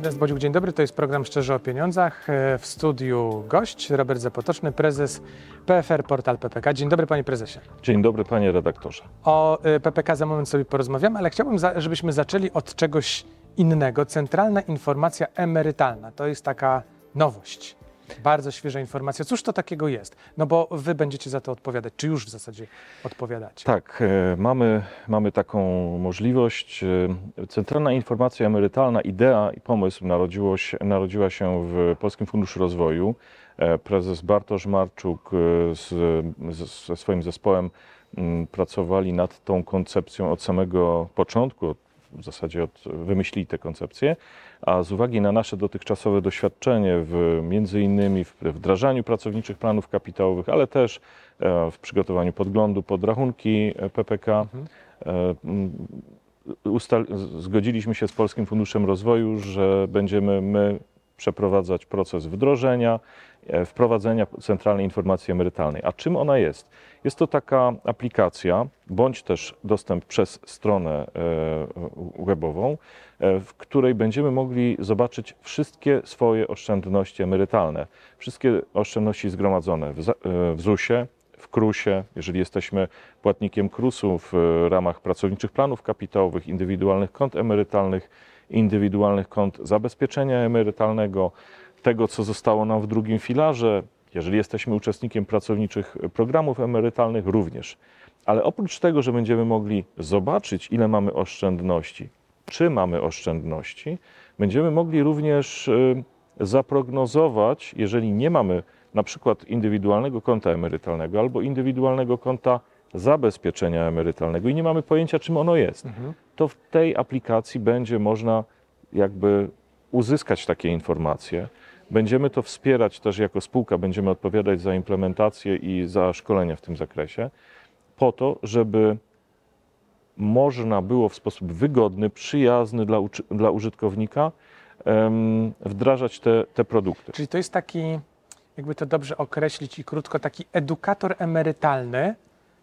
Ernest Bodziuk, dzień dobry. To jest program Szczerze o Pieniądzach. E, W studiu gość Robert Zapotoczny, prezes PFR Portal PPK. Dzień dobry panie prezesie. Dzień dobry, panie redaktorze. O e, PPK za moment sobie porozmawiamy, ale chciałbym, żebyśmy zaczęli od czegoś innego. Centralna Informacja Emerytalna to jest taka nowość. Bardzo świeża informacja. Cóż to takiego jest? No bo wy będziecie za to odpowiadać, czy już w zasadzie odpowiadacie. Tak, e, mamy, mamy taką możliwość. E, Centralna Informacja Emerytalna, idea i pomysł narodziło się, narodziła się w Polskim Funduszu Rozwoju. E, Prezes Bartosz Marczuk z, ze swoim zespołem pracowali nad tą koncepcją od samego początku, od, w zasadzie od, wymyślili tę koncepcję, a z uwagi na nasze dotychczasowe doświadczenie w między innymi w wdrażaniu pracowniczych planów kapitałowych, ale też e, w przygotowaniu podglądu pod rachunki e, PPK, e, m, ustal- z- zgodziliśmy się z Polskim Funduszem Rozwoju, że będziemy my przeprowadzać proces wdrożenia, wprowadzenia Centralnej Informacji Emerytalnej. A czym ona jest? Jest to taka aplikacja, bądź też dostęp przez stronę e, webową, e, w której będziemy mogli zobaczyć wszystkie swoje oszczędności emerytalne, wszystkie oszczędności zgromadzone w, e, ZUS-ie, w KRUS-ie, jeżeli jesteśmy płatnikiem KRUS-u w e, ramach pracowniczych planów kapitałowych, indywidualnych kont emerytalnych, indywidualnych kont zabezpieczenia emerytalnego, tego, co zostało nam w drugim filarze, jeżeli jesteśmy uczestnikiem pracowniczych programów emerytalnych, również. Ale oprócz tego, że będziemy mogli zobaczyć, ile mamy oszczędności, czy mamy oszczędności, będziemy mogli również y, zaprognozować, jeżeli nie mamy na przykład indywidualnego konta emerytalnego albo indywidualnego konta zabezpieczenia emerytalnego i nie mamy pojęcia, czym ono jest, to w tej aplikacji będzie można jakby uzyskać takie informacje. Będziemy to wspierać też jako spółka, będziemy odpowiadać za implementację i za szkolenia w tym zakresie, po to, żeby można było w sposób wygodny, przyjazny dla, dla użytkownika em, wdrażać te, te produkty. Czyli to jest taki, jakby to dobrze określić i krótko, taki edukator emerytalny,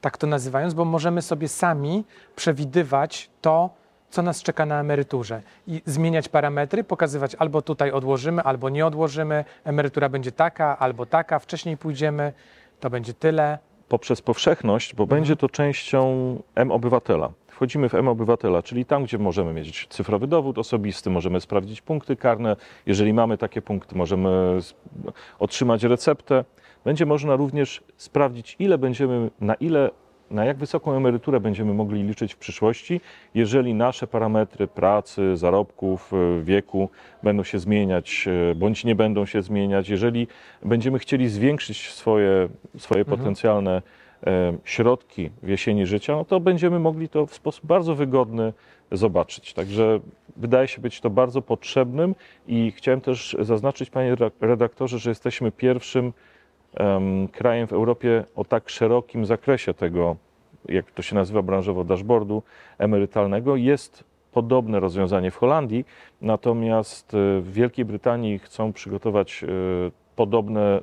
tak to nazywając, bo możemy sobie sami przewidywać to, co nas czeka na emeryturze i zmieniać parametry, pokazywać albo tutaj odłożymy, albo nie odłożymy, emerytura będzie taka, albo taka, wcześniej pójdziemy, to będzie tyle. poprzez powszechność, bo będzie to częścią M-Obywatela. Wchodzimy w M-Obywatela, czyli tam, gdzie możemy mieć cyfrowy dowód osobisty, możemy sprawdzić punkty karne. Jeżeli mamy takie punkty, możemy otrzymać receptę. Będzie można również sprawdzić, ile będziemy, na ile, na jak wysoką emeryturę będziemy mogli liczyć w przyszłości, jeżeli nasze parametry pracy, zarobków, y, wieku będą się zmieniać, y, bądź nie będą się zmieniać. Jeżeli będziemy chcieli zwiększyć swoje, swoje potencjalne e, środki w jesieni życia, no to będziemy mogli to w sposób bardzo wygodny zobaczyć. Także wydaje się być to bardzo potrzebnym i chciałem też zaznaczyć, panie red- redaktorze, że jesteśmy pierwszym krajem w Europie o tak szerokim zakresie tego, jak to się nazywa branżowo, dashboardu emerytalnego. Jest podobne rozwiązanie w Holandii, natomiast e, w Wielkiej Brytanii chcą przygotować e, podobne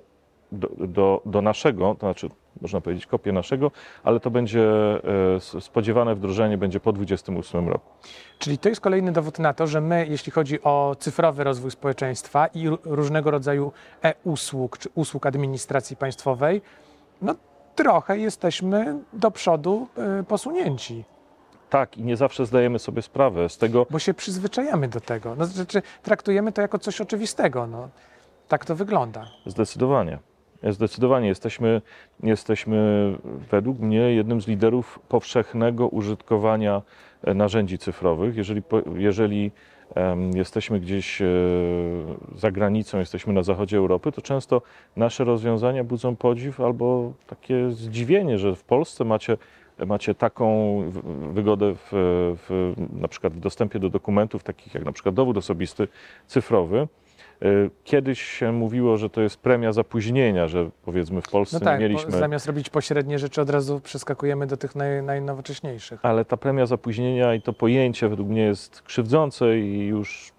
do, do, do naszego, to znaczy można powiedzieć kopię naszego, ale to będzie e, spodziewane wdrożenie będzie po 28 roku. Czyli to jest kolejny dowód na to, że my, jeśli chodzi o cyfrowy rozwój społeczeństwa i ró- różnego rodzaju e-usług czy usług administracji państwowej, no trochę jesteśmy do przodu y, posunięci, Tak, i nie zawsze zdajemy sobie sprawę z tego, bo się przyzwyczajamy do tego. No, znaczy, traktujemy to jako coś oczywistego. No. Tak to wygląda. Zdecydowanie. Zdecydowanie jesteśmy, jesteśmy według mnie jednym z liderów powszechnego użytkowania e, narzędzi cyfrowych. Jeżeli, jeżeli jesteśmy gdzieś e, za granicą, jesteśmy na zachodzie Europy, to często nasze rozwiązania budzą podziw albo takie zdziwienie, że w Polsce macie, macie taką wygodę w, w, na przykład w dostępie do dokumentów, takich jak na przykład dowód osobisty cyfrowy. Y, Kiedyś się mówiło, że to jest premia zapóźnienia, że powiedzmy w Polsce No tak, mieliśmy. zamiast robić pośrednie rzeczy, od razu przeskakujemy do tych naj, najnowocześniejszych. Ale ta premia zapóźnienia i to pojęcie według mnie jest krzywdzące i już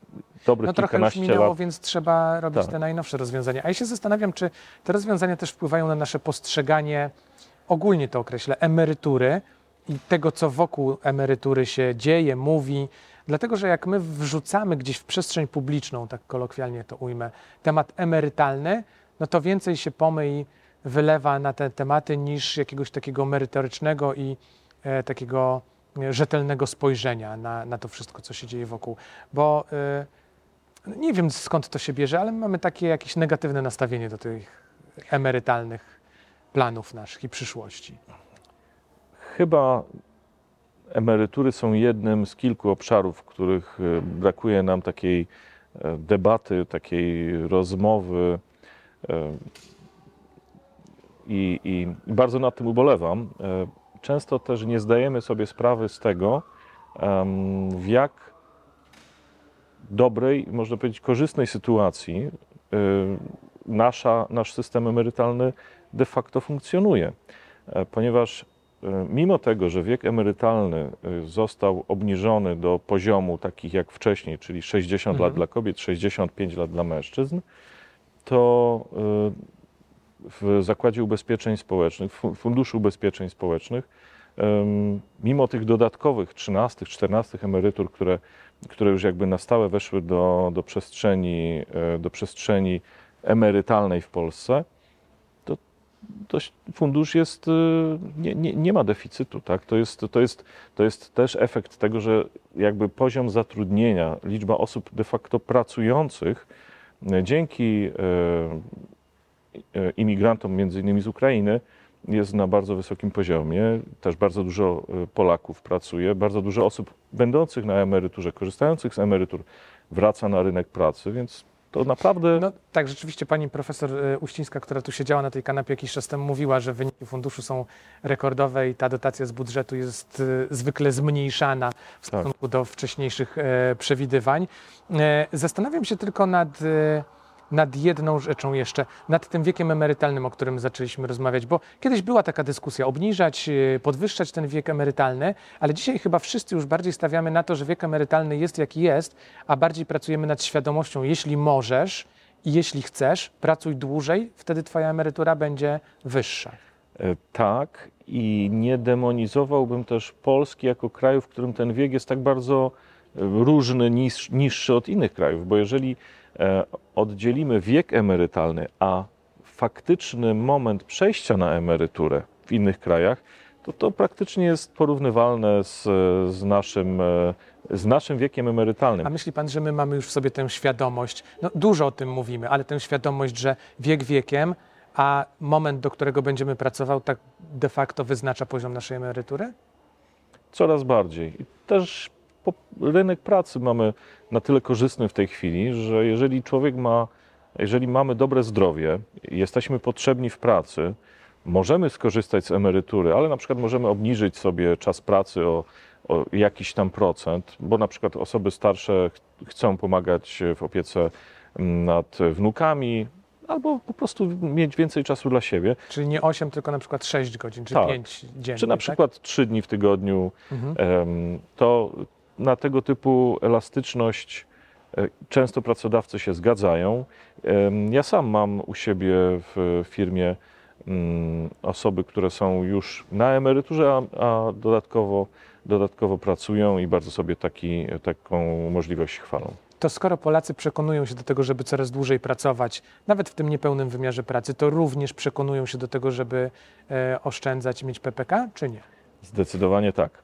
dobrych No trochę już minęło, lat. więc trzeba robić Tak. te najnowsze rozwiązania. A ja się zastanawiam, czy te rozwiązania też wpływają na nasze postrzeganie, ogólnie to określę, emerytury i tego, co wokół emerytury się dzieje, mówi, Dlatego, że jak my wrzucamy gdzieś w przestrzeń publiczną, tak kolokwialnie to ujmę, temat emerytalny, no to więcej się pomyj wylewa na te tematy niż jakiegoś takiego merytorycznego i e, takiego e, rzetelnego spojrzenia na, na to wszystko, co się dzieje wokół. Bo e, nie wiem skąd to się bierze, ale mamy takie jakieś negatywne nastawienie do tych emerytalnych planów naszych i przyszłości. Chyba emerytury są jednym z kilku obszarów, w których e, brakuje nam takiej e, debaty, takiej rozmowy. e, I, i bardzo nad tym ubolewam. Często też nie zdajemy sobie sprawy z tego, w jak dobrej, można powiedzieć, korzystnej sytuacji nasza, nasz system emerytalny de facto funkcjonuje. Ponieważ mimo tego, że wiek emerytalny e, został obniżony do poziomu takich jak wcześniej, czyli 60 lat Mhm. dla kobiet, 65 lat dla mężczyzn, to e, w Zakładzie Ubezpieczeń Społecznych, w Fu- Funduszu Ubezpieczeń Społecznych, mimo tych dodatkowych 13, 14 emerytur, które, które już jakby na stałe weszły do, do, przestrzeni, e, do przestrzeni emerytalnej w Polsce, fundusz jest, e, nie, nie, nie ma deficytu. Tak? To, jest, to, jest, to jest też efekt tego, że jakby poziom zatrudnienia, liczba osób de facto pracujących e, dzięki e, imigrantom, między innymi z Ukrainy, jest na bardzo wysokim poziomie. Też bardzo dużo Polaków pracuje, bardzo dużo osób będących na emeryturze, korzystających z emerytur wraca na rynek pracy, więc to naprawdę No tak, rzeczywiście pani profesor e, Uścińska, która tu siedziała na tej kanapie jakiś czas temu, mówiła, że wyniki funduszu są rekordowe i ta dotacja z budżetu jest e, zwykle zmniejszana w Tak. stosunku do wcześniejszych e, przewidywań. Zastanawiam się tylko nad, nad jedną rzeczą jeszcze, nad tym wiekiem emerytalnym, o którym zaczęliśmy rozmawiać, bo kiedyś była taka dyskusja, obniżać, e, podwyższać ten wiek emerytalny, ale dzisiaj chyba wszyscy już bardziej stawiamy na to, że wiek emerytalny jest jaki jest, a bardziej pracujemy nad świadomością, jeśli możesz i jeśli chcesz, pracuj dłużej, wtedy twoja emerytura będzie wyższa. E, Tak, i nie demonizowałbym też Polski jako kraju, w którym ten wiek jest tak bardzo e, różny, niż, niższy od innych krajów, bo jeżeli oddzielimy wiek emerytalny, a faktyczny moment przejścia na emeryturę w innych krajach, to to praktycznie jest porównywalne z, z, naszym, e, z naszym wiekiem emerytalnym. A myśli pan, że my mamy już w sobie tę świadomość, no dużo o tym mówimy, ale tę świadomość, że wiek wiekiem, a moment, do którego będziemy pracował, tak de facto wyznacza poziom naszej emerytury? Coraz bardziej. I też rynek pracy mamy na tyle korzystny w tej chwili, że jeżeli człowiek ma, jeżeli mamy dobre zdrowie, jesteśmy potrzebni w pracy, możemy skorzystać z emerytury, ale na przykład możemy obniżyć sobie czas pracy o, o jakiś tam procent, bo na przykład osoby starsze ch- chcą pomagać w opiece mm, nad wnukami, albo po prostu mieć więcej czasu dla siebie, Czyli nie 8, tylko na przykład 6 godzin, czy Tak. 5 dziennie. czy na tak? przykład trzy dni w tygodniu, Mhm. To na tego typu elastyczność e, często pracodawcy się zgadzają. Ja sam mam u siebie w firmie mm, osoby, które są już na emeryturze, a, a dodatkowo, dodatkowo pracują i bardzo sobie taki, taką możliwość chwalą. To skoro Polacy przekonują się do tego, żeby coraz dłużej pracować, nawet w tym niepełnym wymiarze pracy, to również przekonują się do tego, żeby e, oszczędzać i mieć PPK, czy nie? Zdecydowanie tak.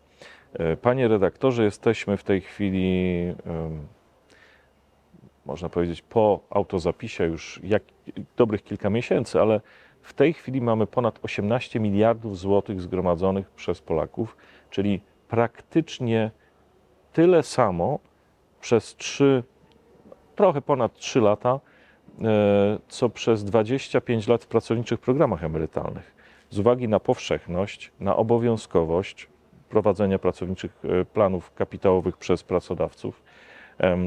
E, Panie redaktorze, jesteśmy w tej chwili, można powiedzieć, po autozapisie już jak, dobrych kilka miesięcy, ale w tej chwili mamy ponad 18 miliardów złotych zgromadzonych przez Polaków, czyli praktycznie tyle samo przez 3, trochę ponad 3 lata, e, co przez 25 lat w pracowniczych programach emerytalnych. Z uwagi na powszechność, na obowiązkowość prowadzenia pracowniczych e, planów kapitałowych przez pracodawców,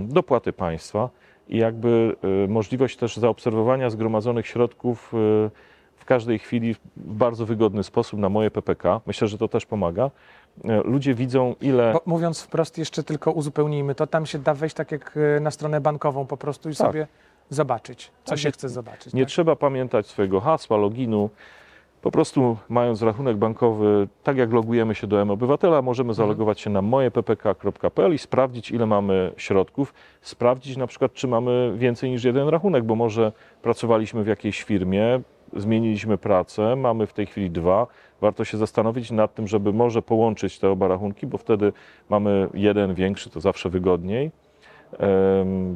dopłaty państwa i jakby e, możliwość też zaobserwowania zgromadzonych środków e, w każdej chwili w bardzo wygodny sposób na moje PPK. Myślę, że to też pomaga. Ludzie widzą, ile. Bo mówiąc wprost, jeszcze tylko uzupełnijmy to, tam się da wejść tak jak na stronę bankową po prostu i Tak. sobie zobaczyć, co Tak, się nie- chce zobaczyć. Nie tak? trzeba pamiętać swojego hasła, loginu. Po prostu mając rachunek bankowy, tak jak logujemy się do M-Obywatela, możemy zalogować się na mojeppk.pl i sprawdzić, ile mamy środków. Sprawdzić na przykład, czy mamy więcej niż jeden rachunek, bo może pracowaliśmy w jakiejś firmie, zmieniliśmy pracę, mamy w tej chwili dwa. Warto się zastanowić nad tym, żeby może połączyć te oba rachunki, bo wtedy mamy jeden większy, to zawsze wygodniej.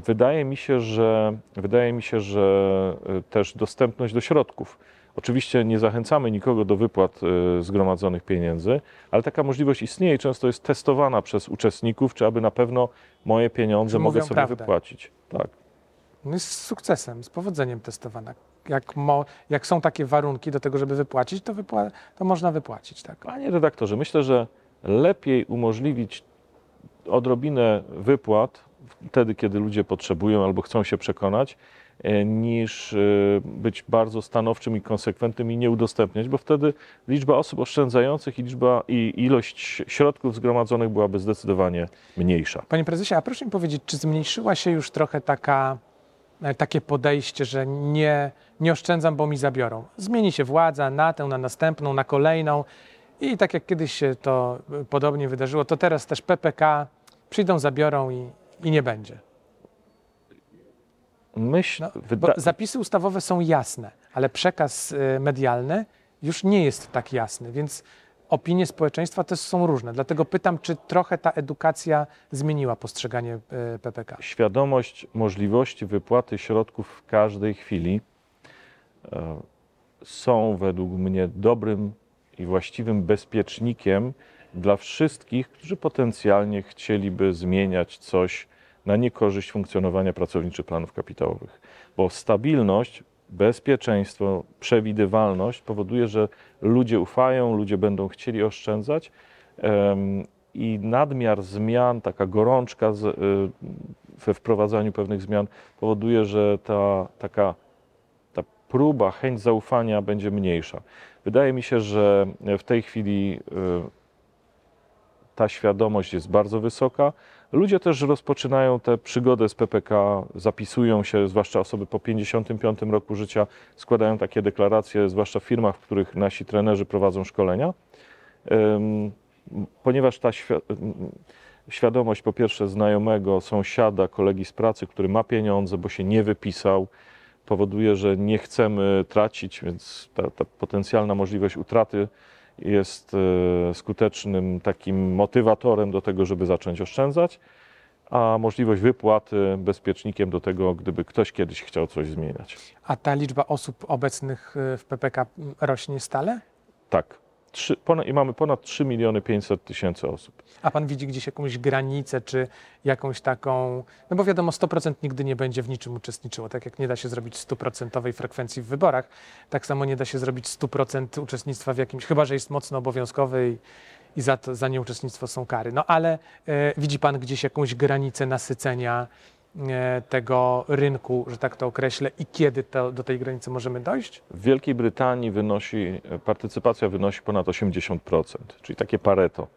Wydaje mi się, że, wydaje mi się, że y, też dostępność do środków. Oczywiście nie zachęcamy nikogo do wypłat y, zgromadzonych pieniędzy, ale taka możliwość istnieje i często jest testowana przez uczestników, czy aby na pewno moje pieniądze Czy mogę sobie prawdę. wypłacić. Tak. No jest z sukcesem, z powodzeniem testowana. Jak, mo, jak są takie warunki do tego, żeby wypłacić, to, wypła, to można wypłacić, tak? Panie redaktorze, myślę, że lepiej umożliwić odrobinę wypłat wtedy, kiedy ludzie potrzebują albo chcą się przekonać, e, niż e, być bardzo stanowczym i konsekwentnym i nie udostępniać, bo wtedy liczba osób oszczędzających i liczba i ilość środków zgromadzonych byłaby zdecydowanie mniejsza. Panie prezesie, a proszę mi powiedzieć, czy zmniejszyła się już trochę taka, e, takie podejście, że nie, nie oszczędzam, bo mi zabiorą? Zmieni się władza na tę, na następną, na kolejną i tak jak kiedyś się to podobnie wydarzyło, to teraz też PPK przyjdą, zabiorą i, i nie będzie. Myśl, No, wyda- zapisy ustawowe są jasne, ale przekaz y, medialny już nie jest tak jasny, więc opinie społeczeństwa też są różne. Dlatego pytam, czy trochę ta edukacja zmieniła postrzeganie y, PPK? świadomość możliwości wypłaty środków w każdej chwili e, są według mnie dobrym i właściwym bezpiecznikiem dla wszystkich, którzy potencjalnie chcieliby zmieniać coś na niekorzyść funkcjonowania pracowniczych planów kapitałowych. Bo stabilność, bezpieczeństwo, przewidywalność powoduje, że ludzie ufają, ludzie będą chcieli oszczędzać. I nadmiar zmian, taka gorączka y, we wprowadzaniu pewnych zmian powoduje, że ta taka ta próba, chęć zaufania będzie mniejsza. Wydaje mi się, że w tej chwili y, ta świadomość jest bardzo wysoka. Ludzie też rozpoczynają tę przygodę z PPK, zapisują się, zwłaszcza osoby po 55 roku życia, składają takie deklaracje, zwłaszcza w firmach, w których nasi trenerzy prowadzą szkolenia. Ponieważ ta świ- świadomość po pierwsze znajomego, sąsiada, kolegi z pracy, który ma pieniądze, bo się nie wypisał, powoduje, że nie chcemy tracić, więc ta, ta potencjalna możliwość utraty jest e, skutecznym takim motywatorem do tego, żeby zacząć oszczędzać, a możliwość wypłaty bezpiecznikiem do tego, gdyby ktoś kiedyś chciał coś zmieniać. A ta liczba osób obecnych y, w PPK rośnie stale? Tak. Trzy, ponad, I mamy ponad 3 miliony 500 tysięcy osób. A pan widzi gdzieś jakąś granicę, czy jakąś taką. No bo wiadomo, 100% nigdy nie będzie w niczym uczestniczyło. Tak jak nie da się zrobić 100% frekwencji w wyborach, tak samo nie da się zrobić 100% uczestnictwa w jakimś, chyba że jest mocno obowiązkowy i, i za, to, za nieuczestnictwo są kary. No ale e, widzi pan gdzieś jakąś granicę nasycenia tego rynku, że tak to określę, i kiedy to, do tej granicy możemy dojść? W Wielkiej Brytanii wynosi, partycypacja wynosi ponad 80%, czyli takie pareto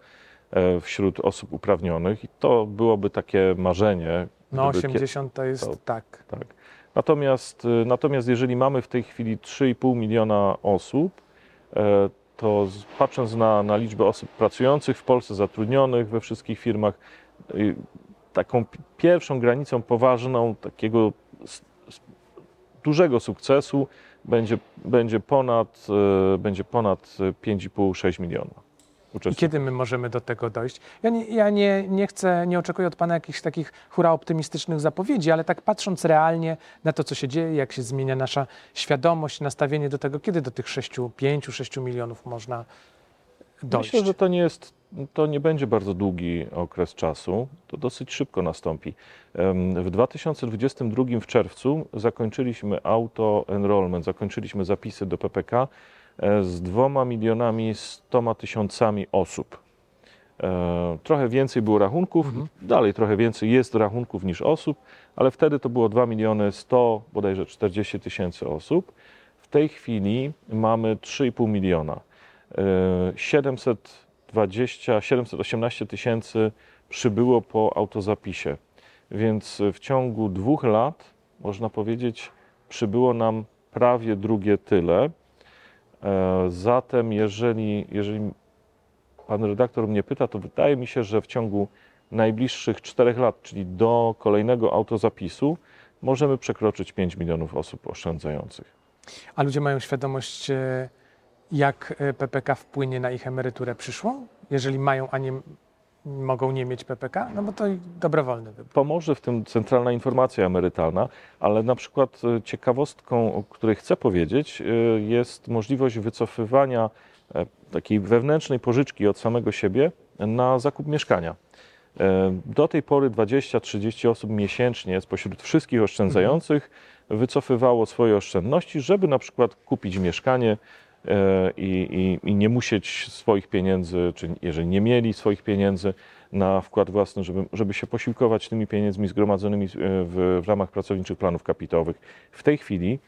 e, wśród osób uprawnionych i to byłoby takie marzenie. No gdyby kie- 80 to jest to- tak. Tak. Natomiast, y, natomiast jeżeli mamy w tej chwili 3,5 miliona osób, e, to patrząc na, na liczbę osób pracujących w Polsce, zatrudnionych we wszystkich firmach, taką pi- pierwszą granicą poważną takiego dużego sukcesu będzie, będzie ponad, e, będzie ponad 5,5-6 miliona I kiedy my możemy do tego dojść? Ja, nie, ja nie, nie chcę, nie oczekuję od Pana jakichś takich hura optymistycznych zapowiedzi, ale tak patrząc realnie na to, co się dzieje, jak się zmienia nasza świadomość, nastawienie do tego, kiedy do tych 6, 5, 6 milionów można dojść? Myślę, że to nie jest, no to nie będzie bardzo długi okres czasu, to dosyć szybko nastąpi. W 2022 w czerwcu zakończyliśmy auto enrollment, zakończyliśmy zapisy do PPK e, z 2 milionami 100 tysiącami osób. E, trochę więcej było rachunków, mhm. dalej trochę więcej jest rachunków niż osób, ale wtedy to było 2 miliony 100, bodajże 40 tysięcy osób. W tej chwili mamy 3,5 miliona. E, 700 20, 718 tysięcy przybyło po autozapisie. Więc w ciągu dwóch lat, można powiedzieć, przybyło nam prawie drugie tyle. E, zatem, jeżeli, jeżeli pan redaktor mnie pyta, to wydaje mi się, że w ciągu najbliższych czterech lat, czyli do kolejnego autozapisu, możemy przekroczyć 5 milionów osób oszczędzających. A ludzie mają świadomość e, jak e, PPK wpłynie na ich emeryturę przyszłą? Jeżeli mają, a nie mogą nie mieć PPK? No bo to dobrowolny wybór. Pomoże w tym centralna informacja emerytalna, ale na przykład e, ciekawostką, o której chcę powiedzieć, e, jest możliwość wycofywania takiej wewnętrznej pożyczki od samego siebie na zakup mieszkania. Do tej pory 20-30 osób miesięcznie spośród wszystkich oszczędzających wycofywało swoje oszczędności, żeby na przykład kupić mieszkanie i, i, i nie musieć swoich pieniędzy, czy jeżeli nie mieli swoich pieniędzy na wkład własny, żeby, żeby się posiłkować tymi pieniędzmi zgromadzonymi e, w, w ramach pracowniczych planów kapitałowych. W tej chwili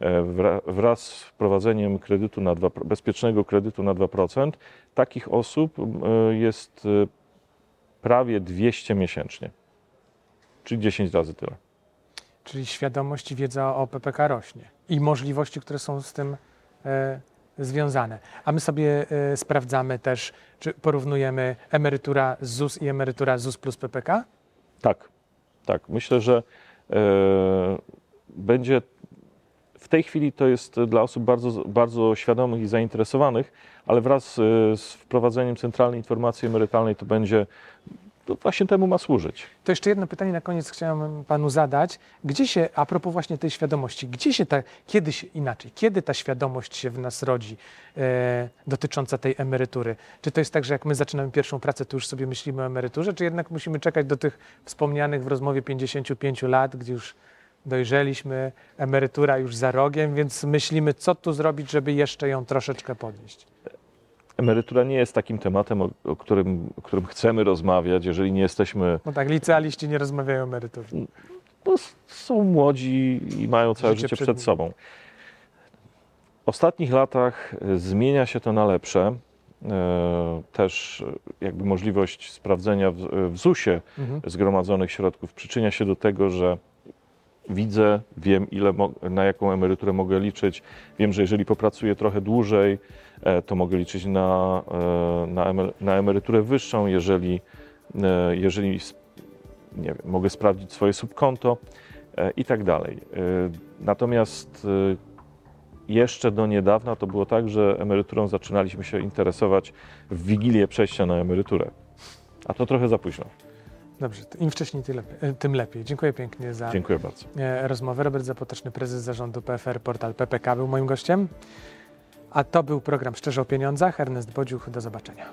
e, wra- wraz z wprowadzeniem kredytu na 2, bezpiecznego kredytu na 2%, takich osób e, jest e, prawie 200 miesięcznie, czyli 10 razy tyle. Czyli świadomość i wiedza o PPK rośnie i możliwości, które są z tym e, związane. A my sobie e, sprawdzamy też, czy porównujemy emerytura ZUS i emerytura ZUS plus PPK? Tak, tak. Myślę, że e, będzie w tej chwili to jest dla osób bardzo, bardzo świadomych i zainteresowanych, ale wraz e, z wprowadzeniem centralnej informacji emerytalnej to będzie, to właśnie temu ma służyć. To jeszcze jedno pytanie na koniec chciałem panu zadać. Gdzie się, a propos właśnie tej świadomości, gdzie się ta, kiedyś inaczej, kiedy ta świadomość się w nas rodzi e, dotycząca tej emerytury? Czy to jest tak, że jak my zaczynamy pierwszą pracę, to już sobie myślimy o emeryturze, czy jednak musimy czekać do tych wspomnianych w rozmowie 55 lat, gdzie już dojrzeliśmy, emerytura już za rogiem, więc myślimy, co tu zrobić, żeby jeszcze ją troszeczkę podnieść? Emerytura nie jest takim tematem, o, o, którym, o którym chcemy rozmawiać, jeżeli nie jesteśmy, No tak, licealiści nie rozmawiają o emeryturze. s- są młodzi i mają całe Życie życie, przed przed sobą. W ostatnich latach e, zmienia się to na lepsze. E, Też e, jakby możliwość sprawdzenia w, w ZUS-ie Mhm. zgromadzonych środków przyczynia się do tego, że widzę, wiem ile na jaką emeryturę mogę liczyć. Wiem, że jeżeli popracuję trochę dłużej, e, to mogę liczyć na, e, na, emer- na emeryturę wyższą, jeżeli, e, jeżeli nie wiem, mogę sprawdzić swoje subkonto i tak dalej. Natomiast jeszcze do niedawna to było tak, że emeryturą zaczynaliśmy się interesować w wigilię przejścia na emeryturę. A to trochę za późno. Dobrze, im wcześniej, tym lepiej. tym lepiej. Dziękuję pięknie za Dziękuję bardzo. e, rozmowę. Robert Zapoteczny, prezes zarządu PFR Portal PPK był moim gościem. A to był program Szczerze o Pieniądzach. Ernest Bodziuch, do zobaczenia.